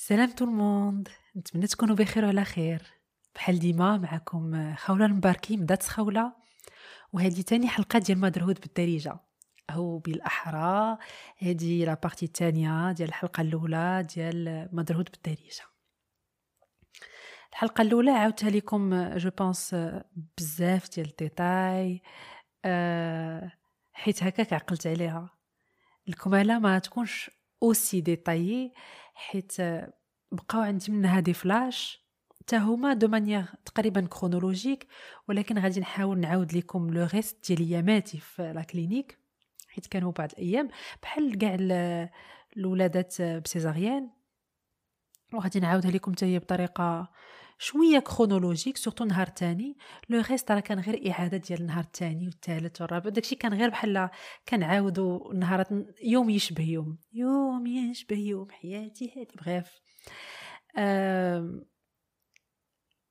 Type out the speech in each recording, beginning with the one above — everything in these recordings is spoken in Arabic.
سلام tout le monde. نتمنى تكونوا بخير وعلى خير. بحال ديما معكم خولة المباركي مدات خولة وهذه تاني حلقة ديال motherhood بالدارجة. أو بالأحرى. هذه la partie الثانية ديال الحلقة الأولى ديال motherhood بالدارجة. الحلقة الأولى عاودتها لكم je pense بزاف ديال الديتاي. حيت هكاك عقلت عليها. الكمالة ما تكونش aussi détaillée. حيت بقاو عندي منها des flashs. حتى هما de manière تقريبا chronologique ولكن غادي نحاول نعاود لكم le reste ديال اياماتي في la clinique. حيت كانوا بعض الأيام بحال كاع الولادات ب césarienne. وغادي نعاودها لكم حتى هي بطريقة شوية chronologique surtout نهار تاني. le reste راه كان غير إعادة ديال النهار الثاني والثالث والرابع. داكشي كان غير بحال كنعاودو نهارات يوم يشبه يوم. يوم يشبه يوم حياتي هادي bref.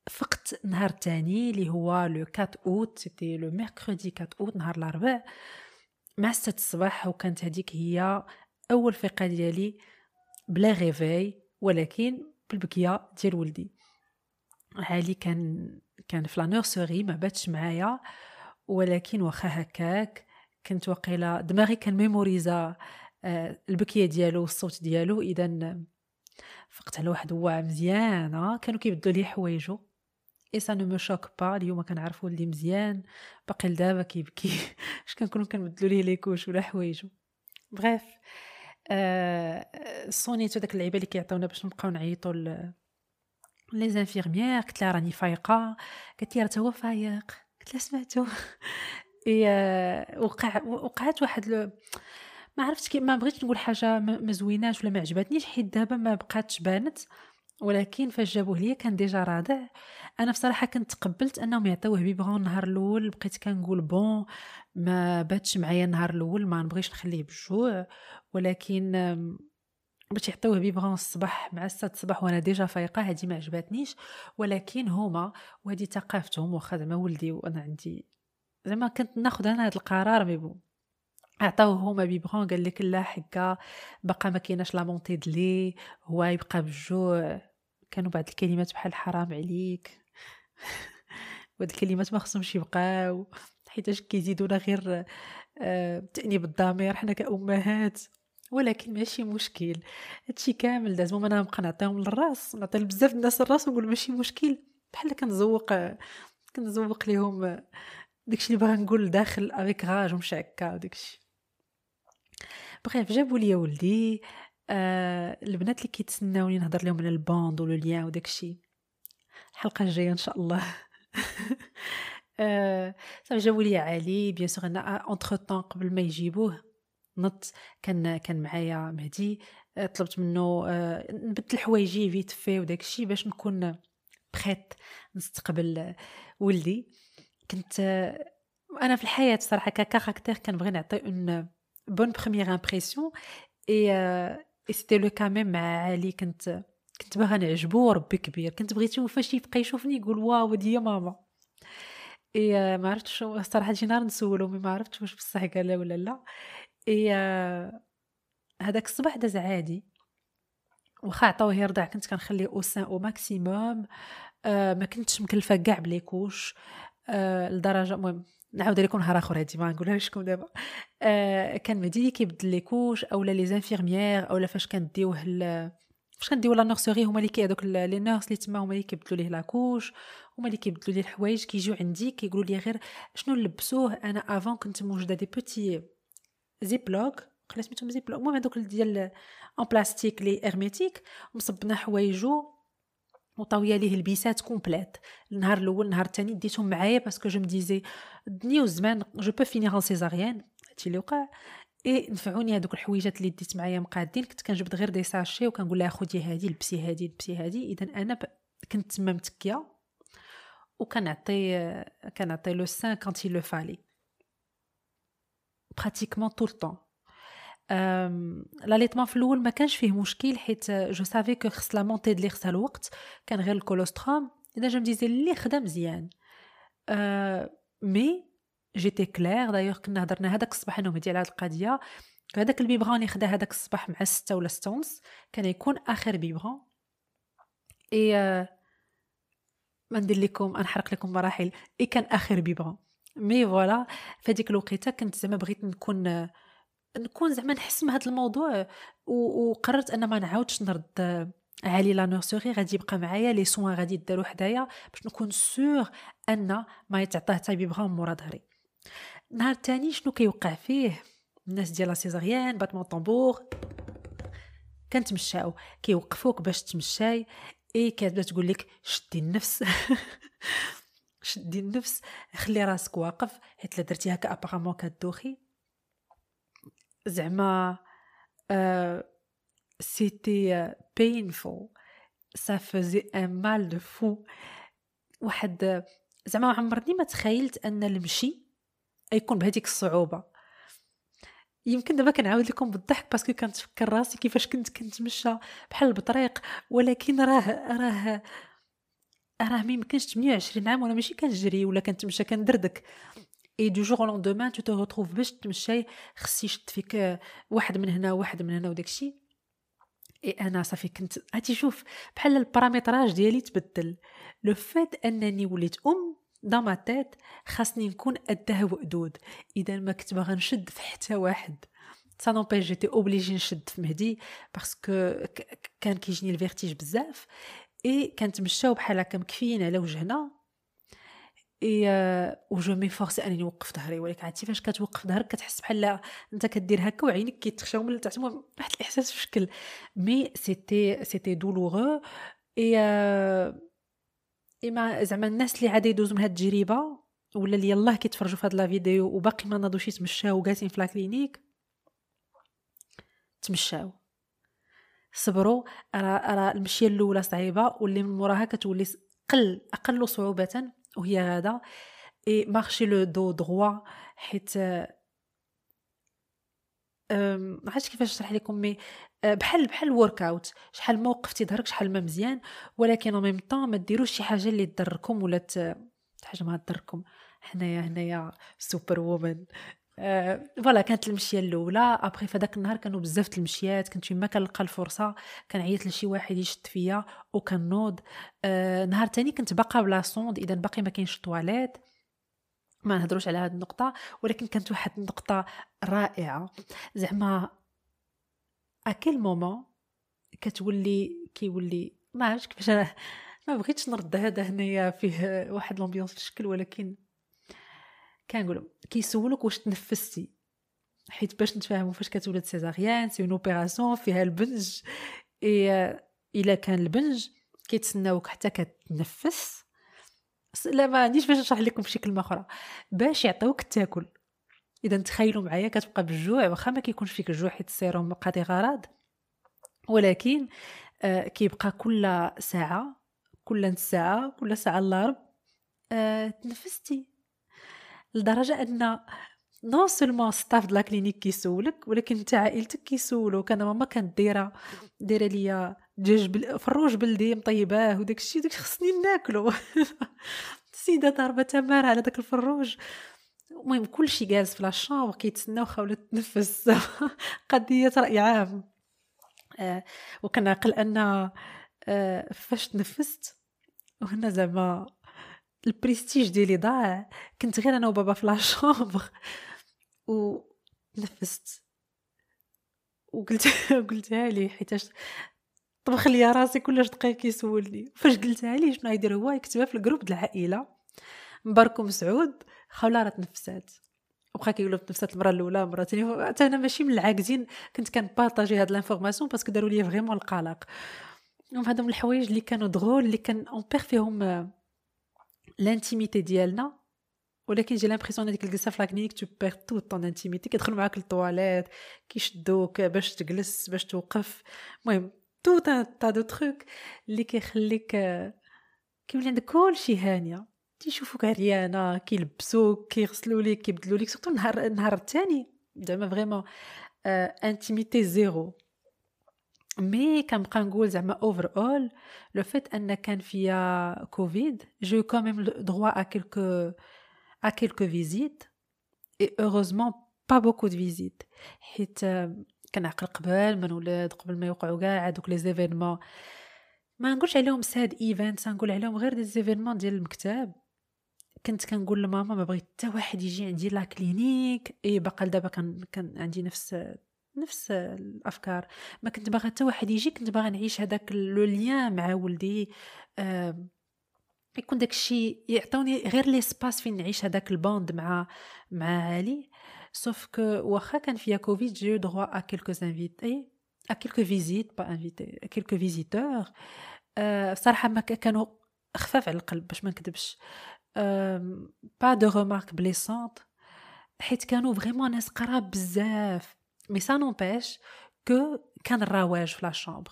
فقت نهار تاني اللي هو le 4 août c'était le mercredi 4 اوت نهار الاربعاء مع 6 الصباح وكانت هذيك هي أول فيقه ديالي بلا غيفاي ولكن بالبكية ديال ولدي. علي كان كان في la nurserie ما باتش معايا. ولكن واخا هكاك كنت وقيله دماغي كان mémorisa آه، البكية ديالو والصوت ديالو. إذا فقت على واحد واع مزيانه كانوا كيبدلوا لي حوايجو. et ça ne me choque pas اليوم كنعرف ولدي مزيان. باقي لدابا كيبكي. اش كنكونوا كنبدلوا ليه les couches ولا حوايجو. bref آه صونيتو داك اللعيبة اللي كيعطيونا باش نبقاو نعيطوا les infirmières قلت لها راني فايقه قالت لي راه هو فايق قلت لها سمعتو وقع وقعت واحد لو ما عرفتش ما بغيتش نقول حاجة ما زويناش ولا ما عجبتنيش حيت دابا ما بقاتش بانت ولكن فاش جابوه ليا كان déjà راضع أنا بصراحه كنت تقبلت انهم يعطيوه biberon النهار الأول بقيت كنقول bon ما باتش معايا النهار الأول ما نبغيش نخليه بالجوع ولكن باش يعطيوه biberon الصباح مع الساعة الصباح وأنا déjà فايقة هذه ما عجبتنيش ولكن هما وهذه ثقافتهم واخا زعما ولدي وأنا عندي. زعما كنت ناخذ أنا هذا القرار mais bon. عطاوه هما biberon قال لك لاحقاش باقا ما كايناش la montée de lait هو يبقى بالجوع كانوا بعض الكلمات بحال حرام عليك. وهاد الكلمات ما خصهمش يبقاو. حيتاش كيزيدونا غير آه تأنيب الضمير حنا كأمهات. ولكن ماشي مشكل. هادشي كامل لازم أنا نبقى نعطيهم للراس نعطي بزاف الناس الراس ونقول ماشي مشكل. بحال كنزوق كنزوق ليهم داكشي اللي باغا نقول داخل افيك راج ومشي هكا داكشي بغيف جابوا لي ولدي آه البنات اللي كيتسناوني نهضر لهم على البوند ليان وداكشي. الحلقة الجاية إن شاء الله. آه جابوا لي علي bien sûr أنا entre-temps قبل ما يجيبوه. نط كان كان معايا مهدي آه، طلبت منه آه، نبدل حوايجي vite fait وداك الشيء باش نكون prête نستقبل ولدي. كنت آه، أنا في الحياة صراحة ك caractère كنبغي نعطي une bonne première impression et c'était le cas même مع علي. كنت كنت باغا نعجبو ربي كبير. كنت بغيتو فاش يبقى يشوفني يقول واو دي ماما. اي ما عرفتش الصراحه شي نهار نسولو ما عرفتش واش بصح قال ولا لا. إي هذاك الصباح داز عادي. واخا عطاوه يرضع كنت كنخليه أو سان أو ماكسيموم آه ما كنتش مكلفة كاع بليكوش آه لدرجة المهم نعاود لكم نهار آخر هادي ما نقولهاش لكم دابا. آه كان مديري كيبدل لي كوش أولا لي زانفيرميير أولا فاش كنديوه فاش كنديو la nurserie هما اللي كي les nurses اللي تما هما اللي كيبدلوا ليه la couche هما اللي كيبدلوا ليه الحوايج كيجيو عندي كيقولوا لي غير شنو نلبسوه. أنا avant كنت موجدة des petits ziplocs قلا سميتهم ziplocs المهم هذوك ديال en plastique les hermétiques مصبنا حوايجو وطاويه ليه البيسات complètes النهار الأول النهار الثاني ديتهم معايا parce que je me disais دنيا وزمان je peux finir en césarienne هادشي اللي وقع اي نفعوني هذوك الحويجات اللي ديت معايا مقادين كنت كنجبد غير des sachets وكنقول لها خدي هذه لبسي هذه لبسي هذه اذا أنا ب... كنت تما متكيه وكنعطي كنعطي le sein quand il le fallait pratiquement tout le temps l'allaitement في الأول ما كانش فيه مشكل حيت je savais que خص la montée de lait خصها الوقت كان غير ال colostrum إذا je me disais اللي خدا مزيان. mais j'étais claire d'ailleurs كنا هضرنا هذاك الصباح أنا ومهدي على هذه القضية. هذاك ال biberon اللي خدا هذاك الصباح مع ستة ولا ستة ونص كان يكون آخر biberon اي ما ندير لكم نحرق لكم مراحل. اي كان آخر biberon mais voilà فهاديك الوقيته كنت زعما بغيت نكون نكون زعما نحس من هذا الموضوع وقررت أن ما نعاودش نرد علي la nurserie غادي يبقى معايا les soins غادي يدارو حدايا باش نكون sûre أن ما يتعطاه حتى بيبغا مورا ظهري نهار تاني شنو كيوقع فيه؟ الناس ديال la césarienne باتمون طنبور كنتمشاو كيوقفوك باش تمشاي إي كتبدا تقول لك شدي النفس. شدي النفس خلي راسك واقف. حيت لا درتي هكا apparemment كدوخي. زعما c'était painful ça faisait un mal de fou واحد زعما عمرني ما تخيلت أن المشي يكون بهذيك الصعوبة. يمكن دابا كنعاود لكم بالضحك parce que كنتفكر راسي كيفاش كنت كنتمشى بحال بطريق ولكن راه راه راه ما يمكنش 28 عام وأنا ماشي كنجري ولا كنتمشى كندردك. et du jour au lendemain tu te retrouves باش تمشي خص يشد فيك واحد من هنا واحد من هنا وداكشي. اي أنا صافي كنت هاتي شوف بحال ال paramétrage ديالي تبدل. le fait أنني وليت أم dans ma tête خاصني نكون قدها وقدود إذا ما كنت باغا نشد في حتى واحد. ça n'empêche j'étais obligée نشد في مهدي parce que كان كيجيني ال vertige بزاف. اي كنتمشاو بحال هكا مكفيين على وجهنا اي و je m'efforce انني نوقف ظهري ولكن عرفتي فاش كتوقف ظهرك كتحس بحال أنت كدير هكا وعينك كيتخشاو من التحت واحد الإحساس في شكل mais c'était c'était douloureux et اما زعما الناس اللي عادي يدوزو من هاد التجربة ولا اللي يلاه كيتفرجوا في هاد la vidéo وباقي ما ناضوش يتمشاو وجالسين في la clinique تمشاو. صبروا راه راه المشية الأولى صعيبة واللي من موراها كتولي قل أقل صعوبة وهي غادا et marcher le dos droit حيت ما عرفتش كيفاش نشرح لكم mais آه، بحال بحال workout شحال ما وقفتي ظهرك شحال ما مزيان ولكن أو ميم طون ما ديروش شي حاجة اللي تضركم ولا حاجة ما تضركم. حنايا هنايا superwoman voilà كانت المشية الأولى. après فداك النهار كانوا بزاف المشيات. كنت ما كنلقى الفرصة. كنعيط لشي واحد يشد فيا. وكنوض أه نهار تاني كنت باقا بلا sonde إذا باقي ما كاينش طواليت ما نهضروش على هذه النقطة. ولكن كانت واحد النقطة رائعة. زعما à quel moment كتولي كيولي ما عرفتش كيفاش ما بغيتش نرد هذا هنايا فيه واحد l'ambiance في الشكل ولكن كنقولوا كيسولوك واش تنفستي. حيت باش نتفاهموا فاش كتولد césarienne c'est une opération فيها البنج. اي إلا كان البنج كيتسناوك حتى كتنفس. لا ما عنديش باش نشرح لكم بشي كلمه أخرى باش يعطيوك تاكل إذا تخيلوا معايا كتبقى بالجوع واخا ما كيكونش فيك الجوع حيت السيروم قاضي غرض. ولكن آه كيبقى كل ساعة كل ساعة كل ساعة إلا ربع آه تنفستي. لدرجة أن non seulement staff د la clinique كيسولك ولكن حتى عائلتك كيسولوك أنا ماما كانت دايرة دايرة ليا دجاج بل... فروج بلدي مطيباه وداك الشيء داك خصني ناكلو. السيده ضاربة تمار على داك الفروج. المهم كلشي جالس في la chambre كيتسناو خاولت تنفس. قضية رأي عام. آه وكنعقل أن آه فاش تنفست وهنا زعما البريستيج ديالي ضاع كنت غير أنا وبابا في la chambre و نفست وقلت قلتها لي حيتاش طبخ لي راسي كلش دقيق كيسولني فاش قلتها لي شنو يدير هو؟ يكتبها في ال groupe د العائلة. مبارك مسعود خوله راه تنفسات. وبقى كيقولوا تنفسات المرة الأولى المره الثانية حتى أنا ماشي من العاكزين. كنت كنبارطاجي هاد l'information parce que داروا لي vraiment القلق. هادو من الحوايج اللي كانوا دغول اللي كان on perd فيهم l'intimité ديالنا ولكن j'ai l'impression هذيك الجلسه في la clinique tu perds toute ton intimité كيدخل معاك للطواليت كيشدوك باش تجلس باش توقف. المهم tout un tas de trucs اللي كيخليك كيولي عندك كلشي هانية. تيشوفوك عريانة كيلبسوك كيغسلوا ليك كيبدلوا ليك surtout النهار النهار الثاني زعما vraiment intimité zéro mais كنبقى نقول زعما overall le fait ان كان فيا كوفيد j'ai eu quand même droit à quelques à quelques visites et heureusement pas beaucoup de visites حيت كنعقل قبل ما نولد قبل ما يوقعوا كاع دوك les événements ما نقولش عليهم sad event نقول عليهم غير des événements ديال المكتب. كنت كنقول لماما ما بغيت حتى واحد يجي عندي la clinique et باقا لدابا كان كان عندي نفس نفس الأفكار. ما كنت باغا حتى واحد يجي كنت باغا نعيش هذاك le مع ولدي. آه يكون داك الشيء يعطوني غير l'espace فين نعيش هذاك ال bond مع مع علي. sauf que واخا كان فيها كوفيد j'ai droit à quelques invités à quelques visites pas invités quelques visiteurs صراحة ما كانوا خفاف على القلب باش ما نكذبش. pas de remarques blessantes حيت كانوا vraiment ناس قراب بزاف. mais ça n'empêche que كان الرواج في la chambre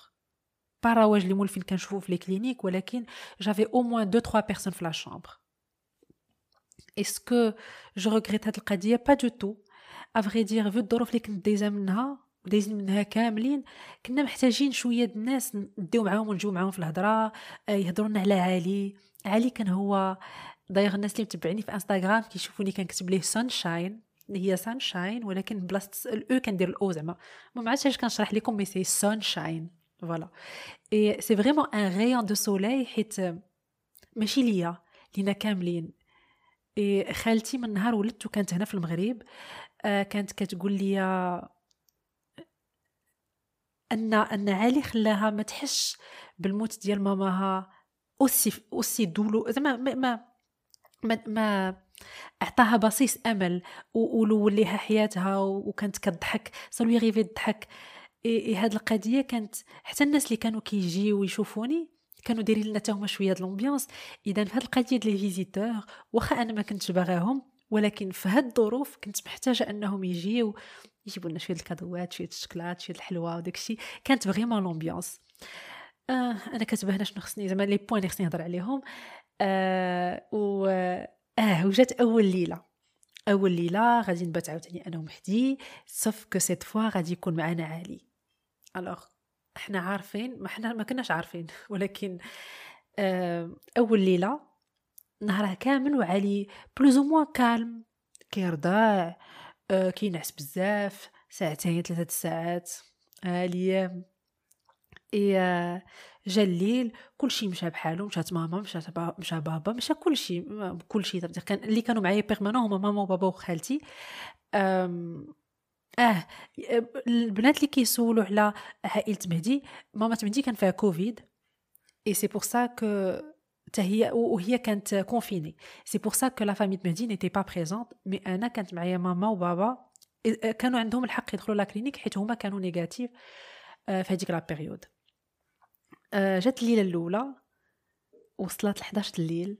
pas رواج اللي مولفين كنشوفو في les cliniques ولكن j'avais au moins deux trois personnes في la chambre est-ce que je regrette هاد القضية pas du tout à vrai dire في الظروف اللي كنت دايزه منها ودايزين منها كاملين كنا محتاجين شوية الناس نديو معاهم ونجيو معاهم في الهضره يهضروا لنا على علي علي كان هو دايغ الناس اللي متبعيني في انستغرام كيشوفوني كنكتب ليه sunshine هي sunshine ولكن بلاصه ال u كندير ال o زعما. ما عرفتش علاش كنشرح لكم mais c'est sunshine voilà et c'est vraiment un rayon de soleil حيت ماشي ليا لينا كاملين. اي خالتي من نهار ولدت وكانت هنا في المغرب. آه كانت كتقول لي أن أن علي خلاها ما تحش بالموت ديال ماماها أوسي أوسي دولو زعما ما, ما ما, ما أعطاها بصيص أمل ولول ليها حياتها وكانت كضحك صار يغيفي الضحك هاد القضية كانت حتى الناس اللي كانوا كيجيو ويشوفوني كانوا دايرين لنا هما شوية د لومبيونس إذا في هاد القضية ديال فيزيتور واخا أنا ما كنتش باغاهم ولكن في هاد الظروف كنت محتاجة أنهم يجيو يجيبوا لنا شوية الكادوات شوية الشكلاط شوية الحلوى وداك الشيء كانت vraiment l'ambiance آه أنا كاتبه هنا شنو خصني زعما les points اللي خصني نهضر عليهم. آه و آه وجات أول ليلة. أول ليلة غادي نبات عاوتاني أنا ومهدي sauf que cette fois غادي يكون معنا علي. alors إحنا عارفين ما إحنا ما كناش عارفين ولكن آه أول ليلة نهارها كامل وعلي plus ou moins calme كيرضع كينعس بزاف ساعتين ثلاثة ساعات آه اي جا كلشي مشى بحالو مشات ماما مشات مشى بابا مشى كلشي كلشي. كان اللي كانوا معايا permanents هما ماما وبابا وخالتي. آه البنات اللي كيسولوا على عائلة مهدي ماما مهدي كان فيها كوفيد et c'est pour ça que هي وهي كانت confinée c'est pour ça que la famille مهدي n'était pas présente mais أنا كانت معايا ماما وبابا. كانوا عندهم الحق يدخلوا la clinique حيت هما كانوا négatifs في هذيك la période آه، جات الليلة الأولى وصلت ل 11 الليل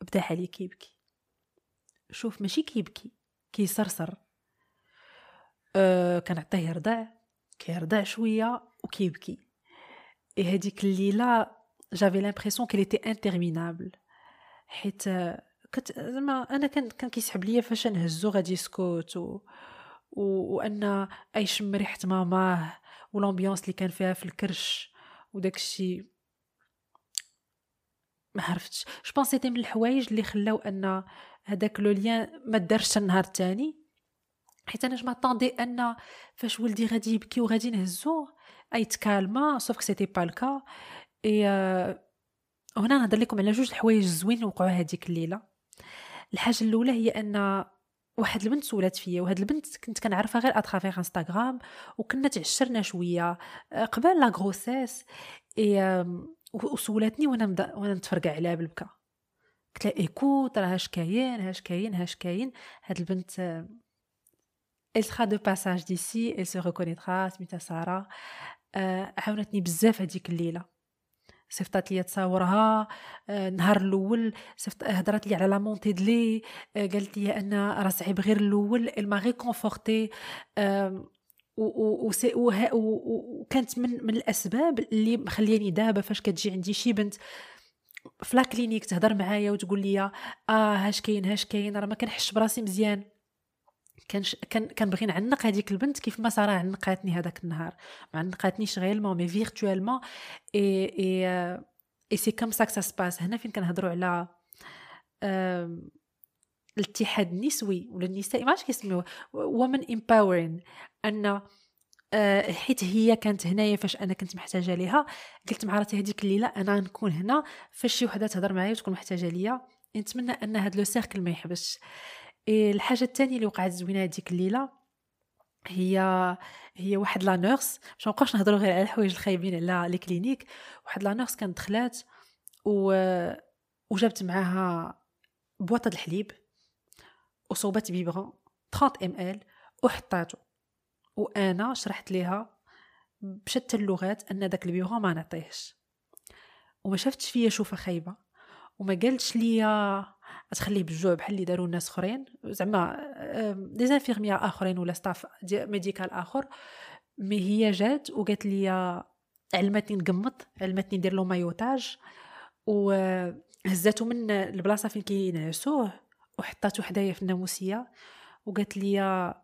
بدا علي كيبكي. شوف ماشي كيبكي كيصرصر أه كنعطيه يرضع كيرضع شوية وكيبكي. إي هذيك الليلة j'avais l'impression qu'elle était interminable حيت كنت زعما أنا كان كان كيسحب ليا فاش نهزو غادي يسكت و... و... وأن ايشم ريحه ماماه و l'ambiance اللي كان فيها في الكرش. وداك الشيء ما عرفتش. je pense c'était من الحوايج اللي خلاو أن هذاك le lien ما دارش النهار الثاني حيت أنا j'attendais أن فاش ولدي غادي يبكي وغادي نهزوه أي تكالما sauf c'était pas le cas et هنا نهضر لكم على جوج الحوايج زوين وقعوا هذيك الليلة. الحاجة الأولى هي أن واحد البنت سولات فيا وهاد البنت كنت كنعرفها غير à travers انستغرام وكنا تعشرنا شوية آه، قبل la grossesse وسولاتني وأنا مدا وأنا نتفرقع عليها بالبكا. قلت لها écoute راه اش كاين هاش كاين هاش كاين هاد البنت elle sera de passage d'ici elle se سميتها سارة آه، عاونتني بزاف هذيك الليلة. صيفطات لي تصاورها آه، النهار الأول صيفط هضرات لي على لا مونتي دلي آه، قالت لي أن راه صعيب غير الأول ال ما ريكونفورتي وكانت من من الأسباب اللي مخلياني دابا فاش كتجي عندي شي بنت لا كلينيك تهضر معايا وتقول لي آه هاش كاين هاش كاين راه ما كنحش براسي مزيان. كان كان كنبغي نعنق هذيك البنت كيف ما صرا عنقاتني هذاك النهار. ما عنقاتنيش réellement mais virtuellement et et et c'est comme ça se passe هنا فين كنهضروا على الاتحاد النسوي ولا النسائي ما عرفتش كيسميوه. women empowering أن آه، حيت هي كانت هنايا فاش أنا كنت محتاجة ليها قلت مع راسي هذيك الليلة أنا نكون هنا. فاش شي وحدة تهضر معايا وتكون محتاجة ليا نتمنى أن هذا لو سيركل ما يحبسش. الحاجة الثانية اللي وقعت زوينة هذيك الليلة هي هي واحد لا نورس باش مابقاوش نهضروا غير على الحوايج الخايبين على لي كلينيك واحد لا نورس كانت دخلات و وجابت معاها بواطة الحليب وصوبت بيبغون 30 إم إل وحطاتو. وأنا شرحت ليها بشتى اللغات أن داك ال biberon ما نعطيهش. وما شافتش فيا شوفة خايبة. وما قالتش ليا تخليه بالجوع بحال اللي داروا الناس اخرين. زعما des infirmières آخرين ولا staff médical آخر. mais هي جات وقالت لي علمتني نقمط علمتني ندير le maillotage. وهزاتو من البلاصة فين كينعسوه وحطاتو حدايا في الناموسية. وقالت لي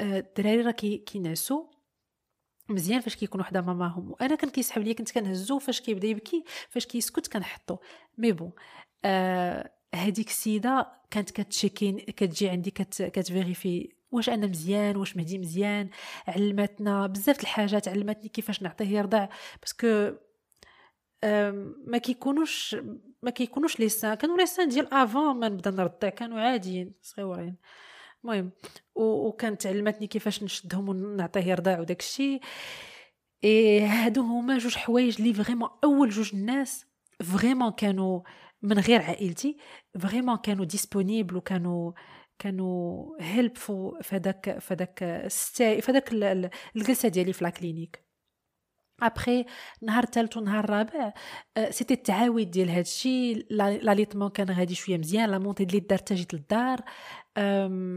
الدراري راه كينعسو مزيان فاش كيكون وحدة ماماهم. وأنا كان كيسحب ليا كنت كنهزو فاش كيبدا يبكي فاش كيسكت كنحطو. mais bon آه هذيك السيدة كانت كت checkين كتجي عندي كت كت vérifie واش أنا مزيان واش مهدي مزيان علمتنا بزاف الحاجات علمتني كيفاش نعطيه يرضع. parce que ما كيكونوش ما كيكونوش les seins كانوا les seins ديال avant ما نبدا نرضع كانوا عاديين صغيورين. المهم وكانت علمتني كيفاش نشدهم ونعطيه يرضع وداك الشيء اي هادو هما جوج حوايج لي vraiment أول جوج الناس vraiment كانوا من غير عائلتي vraiment كانوا disponibles وكانوا كانوا helpful فداك فداك فداك الجلسة ديالي في la clinique ابخي نهار الثالث ونهار الرابع c'était التعاود ديال هادشي l'allaitement كان غادي شوية مزيان la montée ديال الدار حتى جيت للدار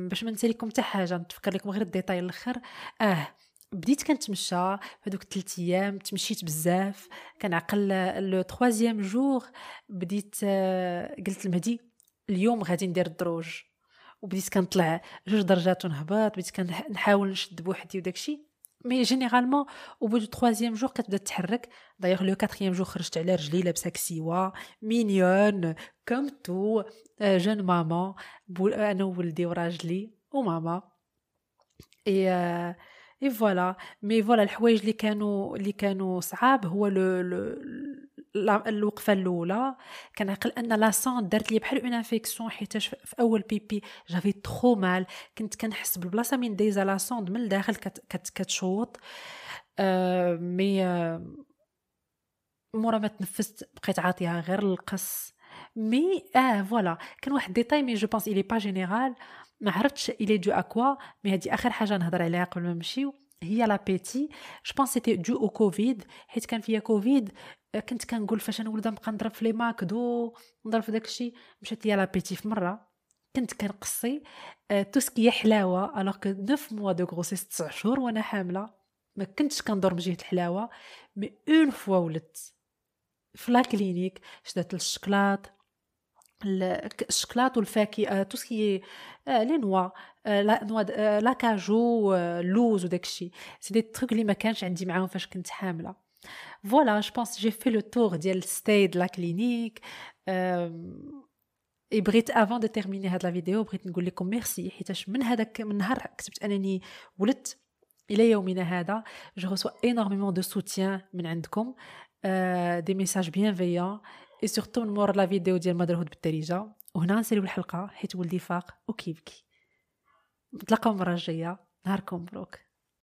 باش ما نسى لكم حتى حاجة نتفكر لكم غير ال détail الأخر. آه بديت كنتمشى هذوك 3 أيام تمشيت بزاف. كنعقل le troisième jour بديت آه، قلت لمهدي اليوم غادي ندير الدروج. وبديت كنطلع جوج درجات ونهبط بديت كنحاول نشد بوحدي وداكشي mais généralement au bout du troisième jour كتبدا تحرك d'ailleurs le quatrième jour خرجت على رجلي لابسه كسيوة mignonne comme toute jeune maman. أنا وولدي وراجلي وماما. et et voilà mais voilà الحوايج اللي كانوا اللي كانوا صعاب هو le le الوقفه الاولى كنعقل ان la sonde دارت لي بحال une infection حيت في اول pipi j'avais trop mal كنت كنحس بالبلاصه من دايزه la sonde من الداخل كت كت كتشوط آه mais مورا ما تنفست بقيت عاطيها غير القص mais آه voilà كان واحد détail mais je pense il est pas général ما عرفتش il est dû à quoi mais هادي اخر حاجة نهضر عليها قبل ما نمشيو هي l'appétit je pense c'était dû au Covid حيت كان فيا كوفيد كنت كنقول فاش نولد نبقى نضرب في les McDo نضرب في داكشي مشات ليا l'appétit في مره كنت كنقصي tout ce qui حلاوه alors que 9 mois de grossesse 9 شهور وأنا حامله ما كنتش كندور من جهه الحلاوه mais une fois ولدت في la clinique شدات الشكلاط الشكلاط والفاكهة tout ce qui les noix la noix la cajou اللوز وداكشي c'est des trucs اللي ما كانش عندي معاهم فاش كنت حاملة. voilà je pense j'ai fait le tour ديال stay la clinique et بغيت avant de terminer هاد la vidéo بغيت نقول لكم ميرسي حيتاش من هذاك من نهار كتبت أنني ولدت إلى يومنا هذا. je reçois énormément de soutien من عندكم. des messages bienveillants et surtout من مور la vidéo ديال Motherhood بالدارجه وهنا نساليو الحلقة. حيت ولدي فاق. وكيبكي نتلاقاو المره الجاية. نهاركم مبروك.